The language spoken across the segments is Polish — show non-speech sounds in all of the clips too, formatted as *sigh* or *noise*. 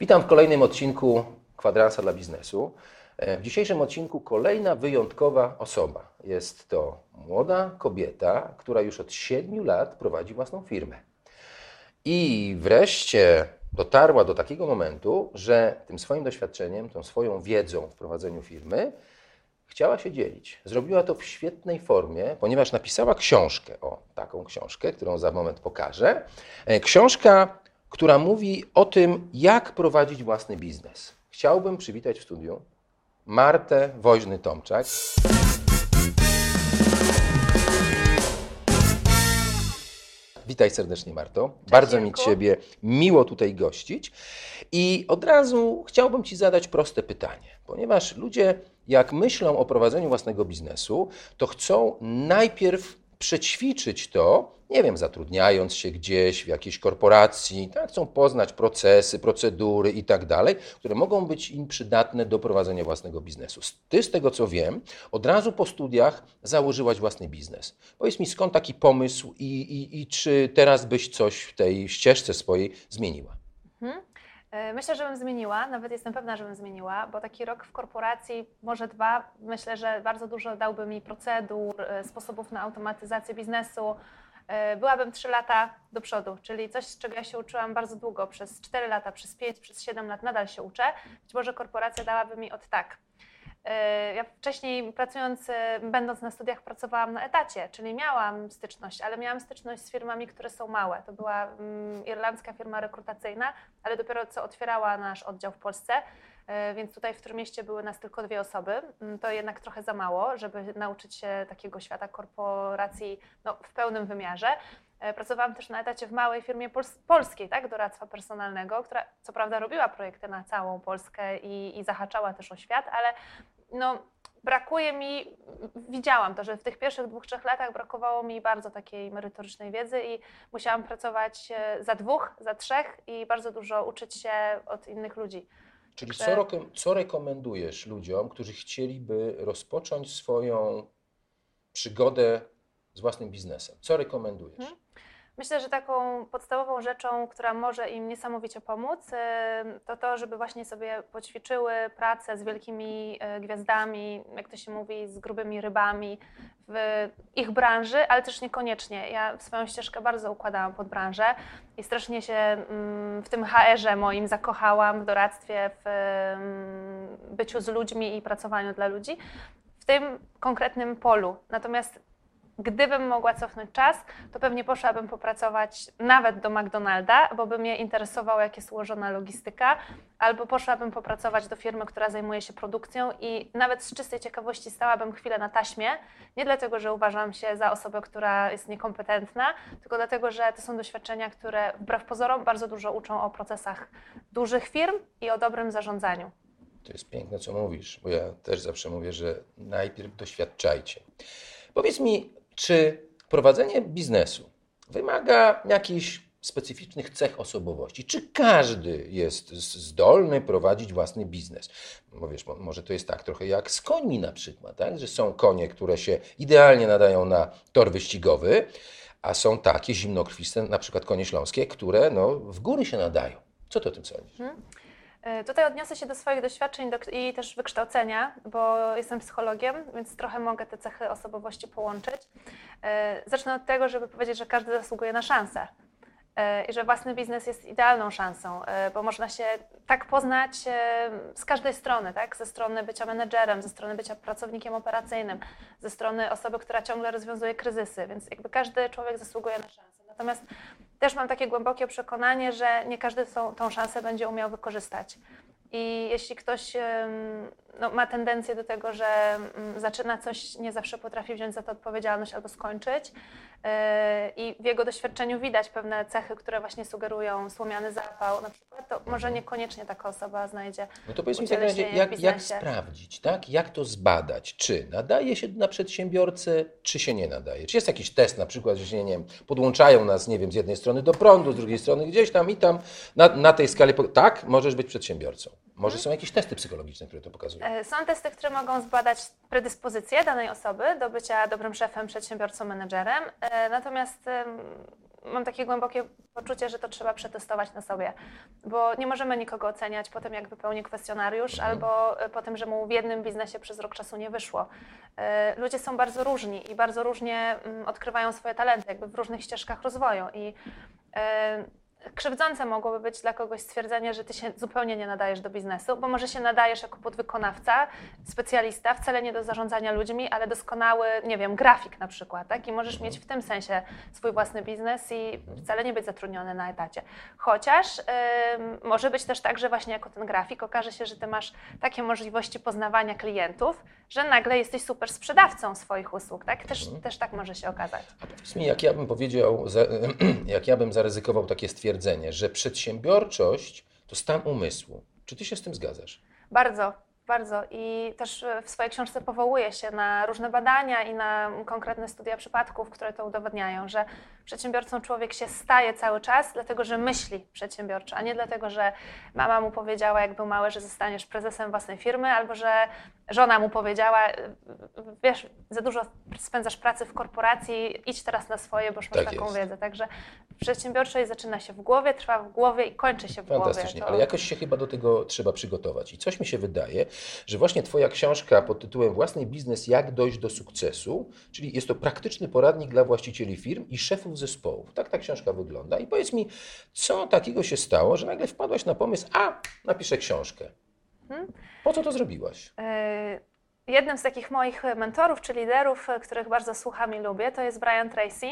Witam w kolejnym odcinku Kwadransa dla biznesu. E, W dzisiejszym odcinku kolejna wyjątkowa osoba. Jest to młoda kobieta, która już od 7 lat prowadzi własną firmę. I wreszcie dotarła do takiego momentu, że tym swoim doświadczeniem, tą swoją wiedzą w prowadzeniu firmy chciała się dzielić. Zrobiła to w świetnej formie, ponieważ napisała książkę, o taką książkę, którą za moment pokażę. E, Książka, która mówi o tym, jak prowadzić własny biznes. Chciałbym przywitać w studiu Martę Woźny-Tomczak. Witaj serdecznie, Marto. Bardzo mi. Ciebie miło tutaj gościć. I od razu chciałbym Ci zadać proste pytanie, ponieważ ludzie, jak myślą o prowadzeniu własnego biznesu, to chcą najpierw przećwiczyć to, nie wiem, zatrudniając się gdzieś w jakiejś korporacji, tak? chcą poznać procesy, procedury i tak dalej, które mogą być im przydatne do prowadzenia własnego biznesu. Ty, z tego co wiem, od razu po studiach założyłaś własny biznes. Powiedz mi, skąd taki pomysł i, i, i czy teraz byś coś w tej ścieżce swojej zmieniła? E, Myślę, że bym zmieniła, nawet jestem pewna, że bym zmieniła, bo taki rok w korporacji, może dwa, myślę, że bardzo dużo dałby mi procedur, e, sposobów na automatyzację biznesu. E, Byłabym trzy lata do przodu, czyli coś, z czego ja się uczyłam bardzo długo, przez 4 lata, przez 5, przez 7 lat nadal się uczę. Być może korporacja dałaby mi od tak. E, Ja wcześniej pracując, e, będąc na studiach, pracowałam na etacie, czyli miałam styczność, ale miałam styczność z firmami, które są małe. To była mm, irlandzka firma rekrutacyjna, ale dopiero co otwierała nasz oddział w Polsce, więc tutaj w Trójmieście były nas tylko dwie osoby. Mm, To jednak trochę za mało, żeby nauczyć się takiego świata korporacji no, w pełnym wymiarze. E, Pracowałam też na etacie w małej firmie pols- polskiej, tak, doradztwa personalnego, która co prawda robiła projekty na całą Polskę i, i zahaczała też o świat, ale no, brakuje mi, widziałam to, że w tych pierwszych dwóch, trzech latach brakowało mi bardzo takiej merytorycznej wiedzy i musiałam pracować e, za dwóch, za trzech i bardzo dużo uczyć się od innych ludzi. Czyli Także- co, co rekomendujesz ludziom, którzy chcieliby rozpocząć swoją przygodę z własnym biznesem? Co rekomendujesz? Mhm. Myślę, że taką podstawową rzeczą, która może im niesamowicie pomóc, e, to to, żeby właśnie sobie poćwiczyły pracę z wielkimi e, gwiazdami, jak to się mówi, z grubymi rybami w ich branży, ale też niekoniecznie. Ja swoją ścieżkę bardzo układałam pod branżę i strasznie się mm, w tym HR-ze moim zakochałam, w doradztwie, w mm, byciu z ludźmi i pracowaniu dla ludzi w tym konkretnym polu. Natomiast gdybym mogła cofnąć czas, to pewnie poszłabym popracować nawet do McDonalda, bo by mnie interesowało, jak jest ułożona logistyka, albo poszłabym popracować do firmy, która zajmuje się produkcją i nawet z czystej ciekawości stałabym chwilę na taśmie, nie dlatego, że uważam się za osobę, która jest niekompetentna, tylko dlatego, że to są doświadczenia, które wbrew pozorom bardzo dużo uczą o procesach dużych firm i o dobrym zarządzaniu. To jest piękne, co mówisz, bo ja też zawsze mówię, że najpierw doświadczajcie. Powiedz mi, czy prowadzenie biznesu wymaga jakichś specyficznych cech osobowości? Czy każdy jest zdolny prowadzić własny biznes? Bo wiesz, mo- może to jest tak trochę jak z końmi na przykład, tak? że są konie, które się idealnie nadają na tor wyścigowy, a są takie zimnokrwiste, na przykład konie śląskie, które no, w góry się nadają. Co ty o tym sądzisz? E, Tutaj odniosę się do swoich doświadczeń i też wykształcenia, bo jestem psychologiem, więc trochę mogę te cechy osobowości połączyć. E, Zacznę od tego, żeby powiedzieć, że każdy zasługuje na szansę. E, I że własny biznes jest idealną szansą, e, bo można się tak poznać e, z każdej strony, tak? Ze strony bycia menedżerem, ze strony bycia pracownikiem operacyjnym, ze strony osoby, która ciągle rozwiązuje kryzysy, więc jakby każdy człowiek zasługuje na szansę. Natomiast też mam takie głębokie przekonanie, że nie każdy tą, tą szansę będzie umiał wykorzystać. I jeśli ktoś no, ma tendencję do tego, że mm, zaczyna coś, nie zawsze potrafi wziąć za to odpowiedzialność albo skończyć, i w jego doświadczeniu widać pewne cechy, które właśnie sugerują słomiany zapał, na przykład, to może niekoniecznie taka osoba znajdzie. No to powiedz mi w takim razie, jak, jak sprawdzić, tak? Jak to zbadać? Czy nadaje się na przedsiębiorcę, czy się nie nadaje? Czy jest jakiś test na przykład, że się, nie wiem, podłączają nas, nie wiem, z jednej strony do prądu, z drugiej strony gdzieś tam i tam, na, na tej skali, tak, możesz być przedsiębiorcą. Może są jakieś testy psychologiczne, które to pokazują. E, Są testy, które mogą zbadać predyspozycję danej osoby do bycia dobrym szefem, przedsiębiorcą, menedżerem. E, Natomiast mam takie głębokie poczucie, że to trzeba przetestować na sobie, bo nie możemy nikogo oceniać po tym, jak wypełni kwestionariusz, mhm. albo e, po tym, że mu w jednym biznesie przez rok czasu nie wyszło. Ludzie są bardzo różni i bardzo różnie mm, odkrywają swoje talenty, jakby w różnych ścieżkach rozwoju i krzywdzące mogłoby być dla kogoś stwierdzenie, że ty się zupełnie nie nadajesz do biznesu, bo może się nadajesz jako podwykonawca, specjalista, wcale nie do zarządzania ludźmi, ale doskonały, nie wiem, grafik na przykład, tak? I możesz mieć w tym sensie swój własny biznes i wcale nie być zatrudniony na etacie. Chociaż yy, może być też tak, że właśnie jako ten grafik okaże się, że ty masz takie możliwości poznawania klientów, że nagle jesteś super sprzedawcą swoich usług, tak? Też, mhm. też tak może się okazać. A powiedz mi, jak ja bym powiedział, *clears throat* jak ja bym zaryzykował takie stwierdzenie, stwierdzenie, że przedsiębiorczość to stan umysłu. Czy ty się z tym zgadzasz? Bardzo, bardzo. I też w swojej książce powołuję się na różne badania i na konkretne studia przypadków, które to udowadniają, że przedsiębiorcą człowiek się staje cały czas, dlatego że myśli przedsiębiorczo, a nie dlatego, że mama mu powiedziała, jak był mały, że zostaniesz prezesem własnej firmy, albo że żona mu powiedziała, wiesz, za dużo spędzasz pracy w korporacji, idź teraz na swoje, bo już masz tak taką jest. wiedzę. Także przedsiębiorczość zaczyna się w głowie, trwa w głowie i kończy się w głowie. Fantastycznie, ale jakoś się chyba do tego trzeba przygotować. I coś mi się wydaje, że właśnie Twoja książka pod tytułem Własny biznes, jak dojść do sukcesu, czyli jest to praktyczny poradnik dla właścicieli firm i szefów zespołów. Tak ta książka wygląda. I powiedz mi, co takiego się stało, że nagle wpadłaś na pomysł, a napiszę książkę. Hmm? Po co to zrobiłaś? Yy... Jednym z takich moich mentorów czy liderów, których bardzo słucham i lubię, to jest Brian Tracy.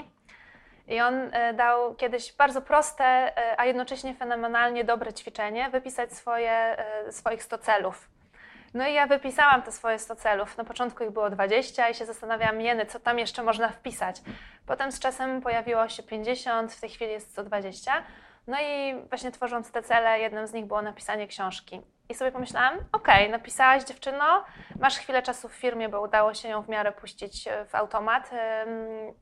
I on e, dał kiedyś bardzo proste, e, a jednocześnie fenomenalnie dobre ćwiczenie, wypisać swoje, e, swoich 100 celów. No i ja wypisałam te swoje 100 celów. Na początku ich było 20 i się zastanawiałam, jeny, co tam jeszcze można wpisać. Potem z czasem pojawiło się 50, w tej chwili jest 120. No i właśnie tworząc te cele, jednym z nich było napisanie książki. I sobie pomyślałam, okej, okay, napisałaś dziewczyno, masz chwilę czasu w firmie, bo udało się ją w miarę puścić w automat.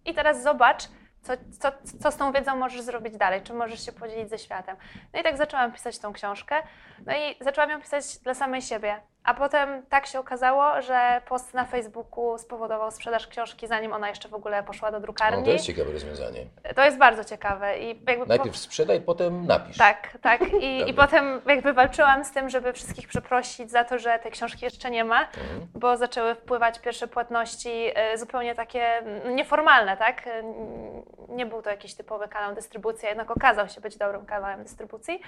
I teraz zobacz, co, co, co z tą wiedzą możesz zrobić dalej? Czy możesz się podzielić ze światem? No i tak zaczęłam pisać tą książkę. No i zaczęłam ją pisać dla samej siebie. A potem tak się okazało, że post na Facebooku spowodował sprzedaż książki, zanim ona jeszcze w ogóle poszła do drukarni. No, to jest ciekawe rozwiązanie. To jest bardzo ciekawe. I Najpierw sprzedaj, potem napisz. Tak, tak. I, I potem jakby walczyłam z tym, żeby wszystkich przeprosić za to, że tej książki jeszcze nie ma, mhm. bo zaczęły wpływać pierwsze płatności y, zupełnie takie nieformalne, tak? Y, nie był to jakiś typowy kanał dystrybucji, jednak okazał się być dobrym kanałem dystrybucji.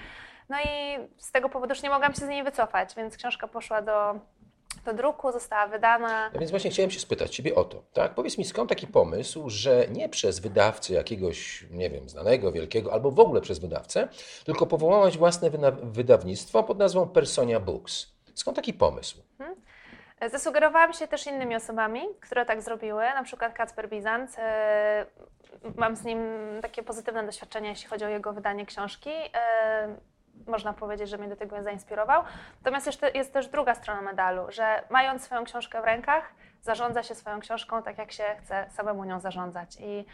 No i z tego powodu już nie mogłam się z niej wycofać, więc książka poszła do, do druku, została wydana. No więc właśnie chciałem się spytać Ciebie o to, tak? Powiedz mi, skąd taki pomysł, że nie przez wydawcę jakiegoś, nie wiem, znanego, wielkiego, albo w ogóle przez wydawcę, tylko powołałaś własne wydawnictwo pod nazwą Personia Books. Skąd taki pomysł? Hmm? Zasugerowałam się też innymi osobami, które tak zrobiły, na przykład Kacper Bizant. E, mam z nim takie pozytywne doświadczenia, jeśli chodzi o jego wydanie książki. E, można powiedzieć, że mnie do tego zainspirował. Natomiast jeszcze jest też druga strona medalu, że mając swoją książkę w rękach, zarządza się swoją książką tak, jak się chce samemu nią zarządzać. I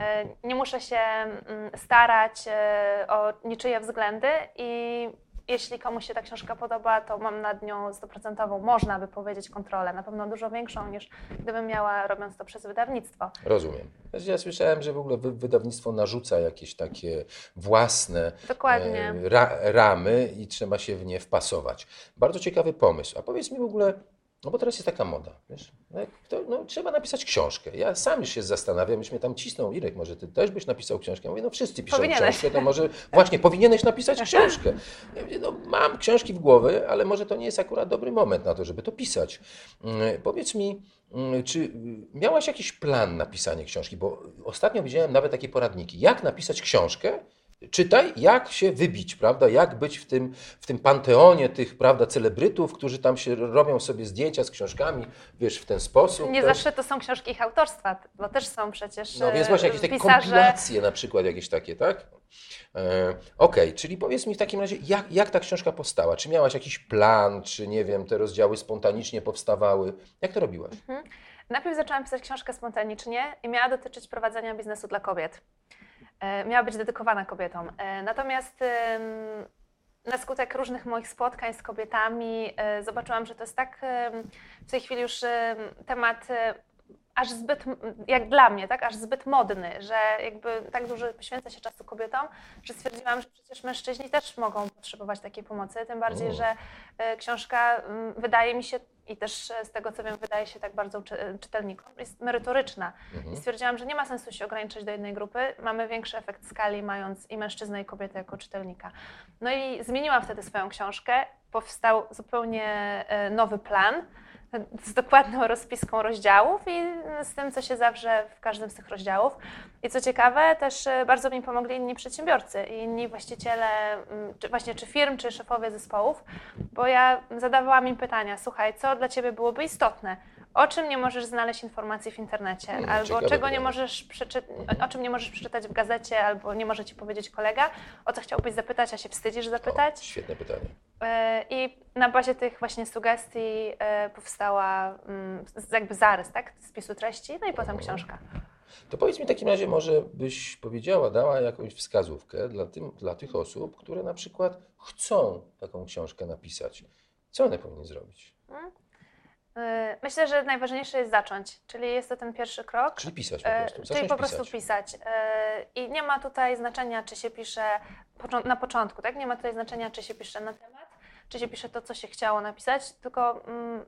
e, nie muszę się mm, starać o niczyje względy i jeśli komuś się ta książka podoba, to mam nad nią stuprocentową, można by powiedzieć, kontrolę. Na pewno dużo większą niż gdybym miała, robiąc to przez wydawnictwo. Rozumiem. Ja słyszałem, że w ogóle wydawnictwo narzuca jakieś takie własne. E, ra, ramy i trzeba się w nie wpasować. Bardzo ciekawy pomysł. A powiedz mi w ogóle, no bo teraz jest taka moda, wiesz? No, to, no, trzeba napisać książkę. Ja sam już się zastanawiam, już mnie tam cisną, Irek, może ty też byś napisał książkę? Ja mówię, no wszyscy piszą książkę, to może właśnie powinieneś napisać książkę. Ja mówię, no mam książki w głowie, ale może to nie jest akurat dobry moment na to, żeby to pisać. Mm, powiedz mi, mm, czy miałaś jakiś plan na pisanie książki? Bo ostatnio widziałem nawet takie poradniki, jak napisać książkę, Czytaj, jak się wybić, prawda? Jak być w tym, w tym panteonie tych, prawda, celebrytów, którzy tam się robią sobie zdjęcia z książkami, wiesz, w ten sposób. Nie też. zawsze to są książki ich autorstwa, bo też są przecież. No więc właśnie jakieś takie pisarze... kompilacje na przykład, jakieś takie, tak? E, Okej, okay, czyli powiedz mi w takim razie, jak, jak ta książka powstała? Czy miałaś jakiś plan, czy nie wiem, te rozdziały spontanicznie powstawały? Jak to robiłaś? Mhm. Najpierw zaczęłam pisać książkę spontanicznie i miała dotyczyć prowadzenia biznesu dla kobiet. E, miała być dedykowana kobietom. E, natomiast na skutek różnych moich spotkań z kobietami e, zobaczyłam, że to jest tak w tej chwili już temat aż zbyt, jak dla mnie, tak, aż zbyt modny, że jakby tak dużo poświęca się czasu kobietom, że stwierdziłam, że przecież mężczyźni też mogą potrzebować takiej pomocy, tym bardziej, że książka wydaje mi się i też e, z tego co wiem, wydaje się tak bardzo czy, czytelnikom, jest merytoryczna. Mhm. I stwierdziłam, że nie ma sensu się ograniczać do jednej grupy. Mamy większy efekt skali, mając i mężczyznę, i kobietę jako czytelnika. No i zmieniłam wtedy swoją książkę. Powstał zupełnie e, nowy plan z dokładną rozpiską rozdziałów i z tym, co się zawrze w każdym z tych rozdziałów. I co ciekawe, też e, bardzo mi pomogli inni przedsiębiorcy i inni właściciele, czy właśnie czy firm, czy szefowie zespołów, bo ja zadawałam im pytania, słuchaj, co dla Ciebie byłoby istotne? O czym nie możesz znaleźć informacji w internecie, Hmm, albo czego nie możesz o czym nie możesz przeczytać w gazecie, albo nie może ci powiedzieć kolega, o co chciałbyś zapytać, a się wstydzisz O, zapytać. świetne pytanie. E, I na bazie tych właśnie sugestii e, powstała mm, jakby zarys, tak, spisu treści, no i potem książka. To powiedz mi w takim razie, może byś powiedziała, dała jakąś wskazówkę dla, tym, dla tych osób, które na przykład chcą taką książkę napisać. Co one powinny zrobić? E, Myślę, że najważniejsze jest zacząć, czyli jest to ten pierwszy krok. Czyli pisać po E, prostu. Czyli Zacząć po prostu pisać. pisać. E, I nie ma tutaj znaczenia, czy się pisze na początku, tak? Nie ma tutaj znaczenia, czy się pisze na temat, czy się pisze to, co się chciało napisać, tylko mm,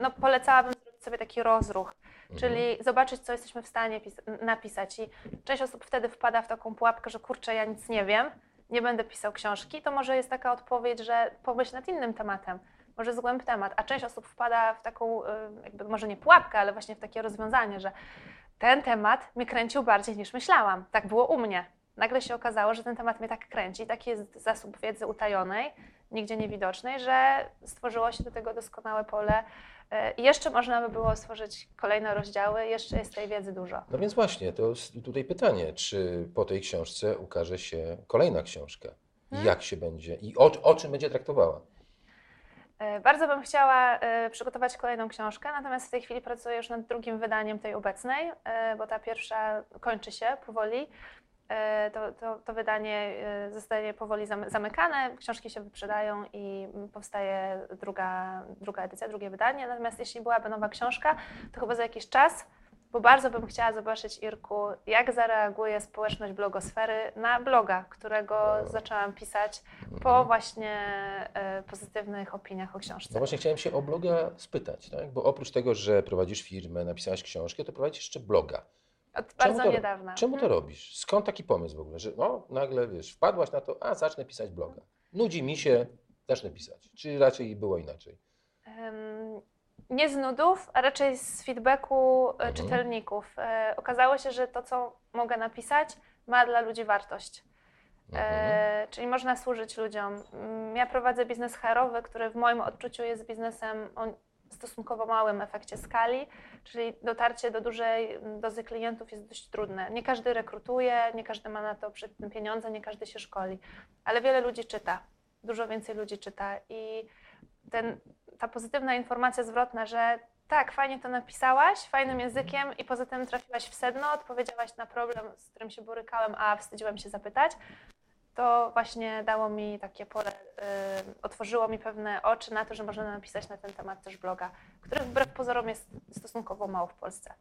no, polecałabym zrobić sobie taki rozruch, Mhm. czyli zobaczyć, co jesteśmy w stanie pis- napisać. I część osób wtedy wpada w taką pułapkę, że kurczę, ja nic nie wiem, nie będę pisał książki. To może jest taka odpowiedź, że pomyśl nad innym tematem, może zgłęb temat. A część osób wpada w taką, y, jakby może nie pułapkę, ale właśnie w takie rozwiązanie, że ten temat mnie kręcił bardziej niż myślałam. Tak było u mnie. Nagle się okazało, że ten temat mnie tak kręci, taki jest zasób wiedzy utajonej, nigdzie niewidocznej, że stworzyło się do tego doskonałe pole. Y, I jeszcze można by było stworzyć kolejne rozdziały, jeszcze jest tej wiedzy dużo. No więc właśnie, to tutaj pytanie, czy po tej książce ukaże się kolejna książka? I Hmm? jak się będzie? I o, o czym będzie traktowała? E, Bardzo bym chciała e, przygotować kolejną książkę, natomiast w tej chwili pracuję już nad drugim wydaniem tej obecnej, e, bo ta pierwsza kończy się powoli. To, to, to wydanie e, zostaje powoli zamy- zamykane, książki się wyprzedają i powstaje druga, druga edycja, drugie wydanie. Natomiast jeśli byłaby nowa książka, to chyba za jakiś czas, bo bardzo bym chciała zobaczyć, Irku, jak zareaguje społeczność blogosfery na bloga, którego zaczęłam pisać po Mhm. właśnie e, pozytywnych opiniach o książce. No właśnie chciałem się o bloga spytać, tak? bo oprócz tego, że prowadzisz firmę, napisałaś książkę, to prowadzisz jeszcze bloga. Od Czemu bardzo to, niedawna. Czemu to Mhm. robisz? Skąd taki pomysł w ogóle, że no, nagle wiesz, wpadłaś na to, a zacznę pisać bloga. Nudzi mi się, zacznę pisać. Czy raczej było inaczej? Em, Nie z nudów, a raczej z feedbacku e, Mhm. czytelników. E, Okazało się, że to, co mogę napisać, ma dla ludzi wartość. Mhm. E, czyli można służyć ludziom. Mm, Ja prowadzę biznes HR-owy, który w moim odczuciu jest biznesem o stosunkowo małym efekcie skali, czyli dotarcie do dużej dozy klientów jest dość trudne. Nie każdy rekrutuje, nie każdy ma na to tym pieniądze, nie każdy się szkoli, ale wiele ludzi czyta, dużo więcej ludzi czyta i ten, ta pozytywna informacja zwrotna, że tak, fajnie to napisałaś, fajnym językiem i poza tym trafiłaś w sedno, odpowiedziałaś na problem, z którym się borykałem, a wstydziłam się zapytać, to właśnie dało mi takie pole, y, otworzyło mi pewne oczy na to, że można napisać na ten temat też bloga, których wbrew pozorom jest stosunkowo mało w Polsce.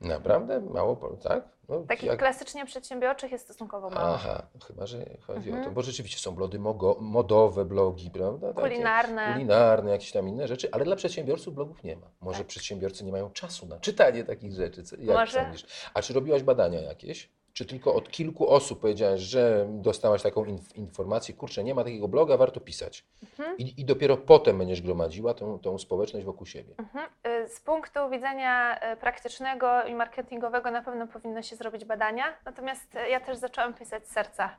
Naprawdę? Mało, po- tak? No, Takich jak- klasycznie przedsiębiorczych jest stosunkowo mało. Aha, chyba, że chodzi o Mhm. to, bo rzeczywiście są blogi mogo, modowe, blogi, prawda? Takie Kulinarne. Kulinarne, jakieś tam inne rzeczy, ale dla przedsiębiorców blogów nie ma. Może Tak. przedsiębiorcy nie mają czasu na czytanie takich rzeczy. Jak Może. sądzisz? A czy robiłaś badania jakieś? Czy tylko od kilku osób powiedziałaś, że dostałaś taką inf- informację, kurczę, nie ma takiego bloga, warto pisać. Mhm. I, I dopiero potem będziesz gromadziła tą, tą społeczność wokół siebie. Mhm. Y, Z punktu widzenia y, praktycznego i marketingowego na pewno powinno się zrobić badania, natomiast y, ja też zaczęłam pisać z serca.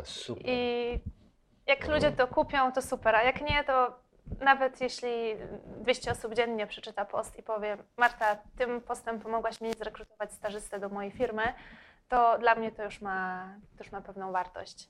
A, super. I jak Mhm. ludzie to kupią, to super, a jak nie, to nawet jeśli 200 osób dziennie przeczyta post i powie Marta, tym postem pomogłaś mi zrekrutować stażystę do mojej firmy, to dla mnie to już ma, to już ma pewną wartość.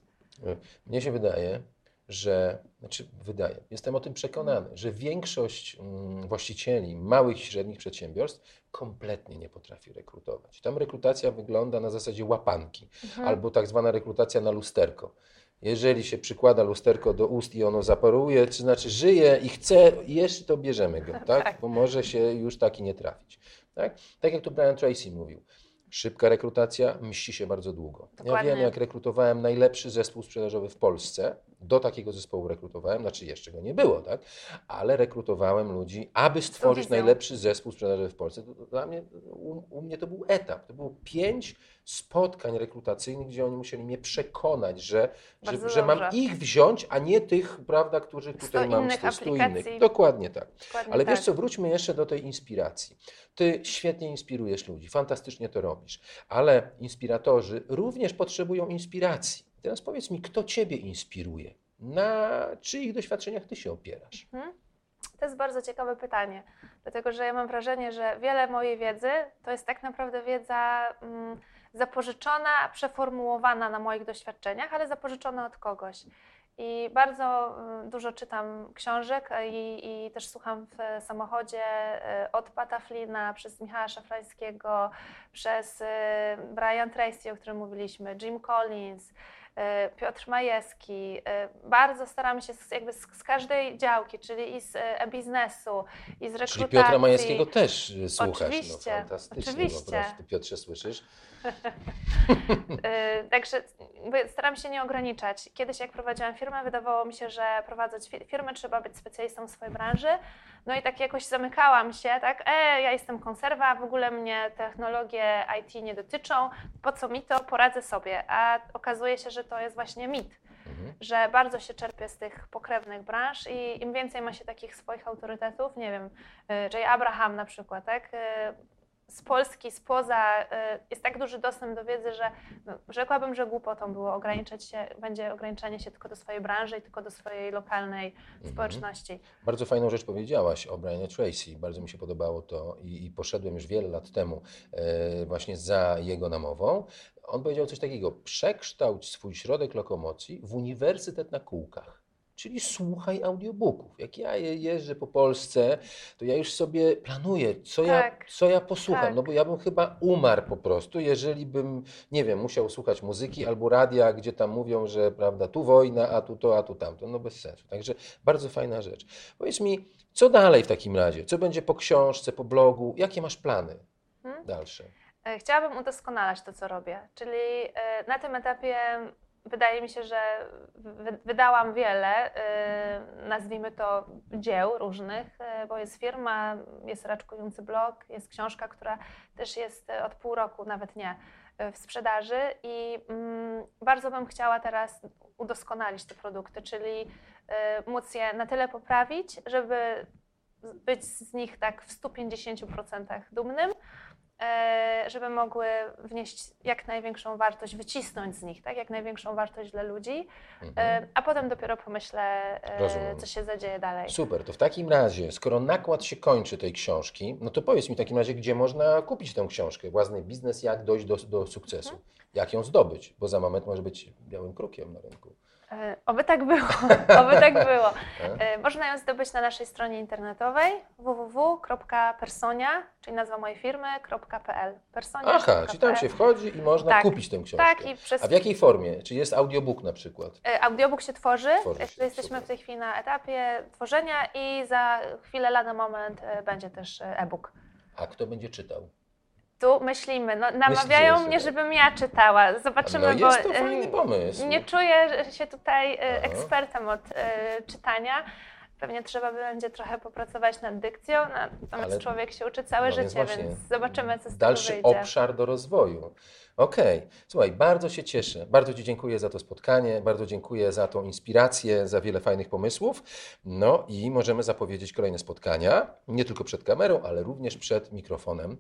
Mnie się wydaje, że, znaczy wydaje, jestem o tym przekonany, że większość mm, właścicieli małych i średnich przedsiębiorstw kompletnie nie potrafi rekrutować. Tam rekrutacja wygląda na zasadzie łapanki Mhm. albo tak zwana rekrutacja na lusterko. Jeżeli się przykłada lusterko do ust i ono zaparuje, to znaczy żyje i chce jeść, to bierzemy go, *laughs* tak? Tak. Bo może się już taki nie trafić. Tak, tak jak tu Brian Tracy mówił. Szybka rekrutacja mści się bardzo długo. Ja Dokładnie. wiem, jak rekrutowałem najlepszy zespół sprzedażowy w Polsce, do takiego zespołu rekrutowałem, znaczy jeszcze go nie było, tak? Ale rekrutowałem ludzi, aby stworzyć najlepszy zespół sprzedażowy w Polsce. Dla mnie, u, u mnie to był etap. To było pięć spotkań rekrutacyjnych, gdzie oni musieli mnie przekonać, że, że, że mam ich wziąć, a nie tych, prawda, których tutaj mam stu, stu innych. Dokładnie tak. Dokładnie Ale tak. wiesz co, wróćmy jeszcze do tej inspiracji. Ty świetnie inspirujesz ludzi, fantastycznie to robisz, ale inspiratorzy również potrzebują inspiracji. Teraz powiedz mi, kto ciebie inspiruje? Na czyich doświadczeniach ty się opierasz? To jest bardzo ciekawe pytanie, dlatego że ja mam wrażenie, że wiele mojej wiedzy to jest tak naprawdę wiedza mm, zapożyczona, przeformułowana na moich doświadczeniach, ale zapożyczona od kogoś. I bardzo mm, dużo czytam książek i, i też słucham w samochodzie e, od Pata Flina, przez Michała Szafrańskiego, przez e, Brian Tracy, o którym mówiliśmy, Jim Collins, Piotr Majewski. E, Bardzo staramy się z, jakby z, z każdej działki, czyli i z e, biznesu, i z rekrutacji. Czyli Piotra Majewskiego też y, słuchasz. Oczywiście, no, fantastycznie oczywiście. po. Piotrze, słyszysz? *laughs* Także staram się nie ograniczać. Kiedyś jak prowadziłam firmę, wydawało mi się, że prowadząc fi- firmę trzeba być specjalistą w swojej branży. No i tak jakoś zamykałam się, tak, e, ja jestem konserwa, w ogóle mnie technologie IT nie dotyczą, po co mi to, poradzę sobie. A okazuje się, że to jest właśnie mit, Mhm. że bardzo się czerpie z tych pokrewnych branż i im więcej ma się takich swoich autorytetów, nie wiem, Jay Abraham na przykład, tak, y, z Polski, spoza, y, jest tak duży dostęp do wiedzy, że no, rzekłabym, że głupotą było ograniczać się, będzie ograniczanie się tylko do swojej branży i tylko do swojej lokalnej Mhm. społeczności. Bardzo fajną rzecz powiedziałaś o Brianie Tracy. Bardzo mi się podobało to i, i poszedłem już wiele lat temu e, właśnie za jego namową. On powiedział coś takiego: przekształć swój środek lokomocji w uniwersytet na kółkach. Czyli słuchaj audiobooków. Jak ja je- jeżdżę po Polsce, to ja już sobie planuję, co, ja, Tak. co ja posłucham. Tak. No bo ja bym chyba umarł po prostu, jeżeli bym, nie wiem, musiał słuchać muzyki albo radia, gdzie tam mówią, że prawda, tu wojna, a tu to, a tu tamto. No bez sensu. Także bardzo fajna rzecz. Powiedz mi, co dalej w takim razie? Co będzie po książce, po blogu? Jakie masz plany Hmm? dalsze? E, Chciałabym udoskonalać to, co robię, czyli e, na tym etapie wydaje mi się, że wy- wydałam wiele, e, nazwijmy to dzieł różnych, e, bo jest firma, jest raczkujący blog, jest książka, która też jest e, od pół roku, nawet nie, w sprzedaży i mm, bardzo bym chciała teraz udoskonalić te produkty, czyli móc je na tyle poprawić, żeby być z nich tak w 150% dumnym, żeby mogły wnieść jak największą wartość, wycisnąć z nich, tak, jak największą wartość dla ludzi, Mhm. e, a potem dopiero pomyślę, e, Rozumiem. co się zadzieje dalej. Super, to w takim razie, skoro nakład się kończy tej książki, no to powiedz mi w takim razie, gdzie można kupić tę książkę? Własny biznes, jak dojść do, do sukcesu? Mhm. Jak ją zdobyć? Bo za moment może być białym krukiem na rynku. E, Oby tak było, *laughs* oby tak było. E? Można ją zdobyć na naszej stronie internetowej www.personia, czyli nazwa mojej firmy.pl. Personia. Aha, czyli tam się wchodzi i można Tak. kupić tę książkę. Tak, i przez A w jakiej formie? Czy jest audiobook na przykład? E, Audiobook się tworzy. Tworzy się, Jesteśmy super. w tej chwili na etapie tworzenia i za chwilę, lada moment będzie też e-book. A kto będzie czytał? Tu myślimy, no, namawiają Myślicie, mnie, żebym ja czytała. Zobaczymy, No jest bo to e, fajny pomysł. nie czuję się tutaj e, Aha. ekspertem od e, czytania. Pewnie trzeba będzie trochę popracować nad dykcją, natomiast Ale- człowiek się uczy całe No więc życie, właśnie, więc zobaczymy, co z Dalszy tego wyjdzie. obszar do rozwoju. Okej, słuchaj, bardzo się cieszę. Bardzo Ci dziękuję za to spotkanie, bardzo dziękuję za tą inspirację, za wiele fajnych pomysłów. No i możemy zapowiedzieć kolejne spotkania, nie tylko przed kamerą, ale również przed mikrofonem.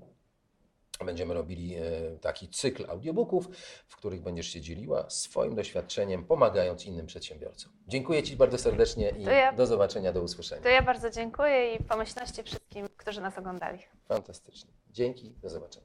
Będziemy robili e, taki cykl audiobooków, w których będziesz się dzieliła swoim doświadczeniem, pomagając innym przedsiębiorcom. Dziękuję Ci bardzo serdecznie i ja- do zobaczenia, do usłyszenia. To ja bardzo dziękuję i pomyślności wszystkim, którzy nas oglądali. Fantastycznie. Dzięki, do zobaczenia.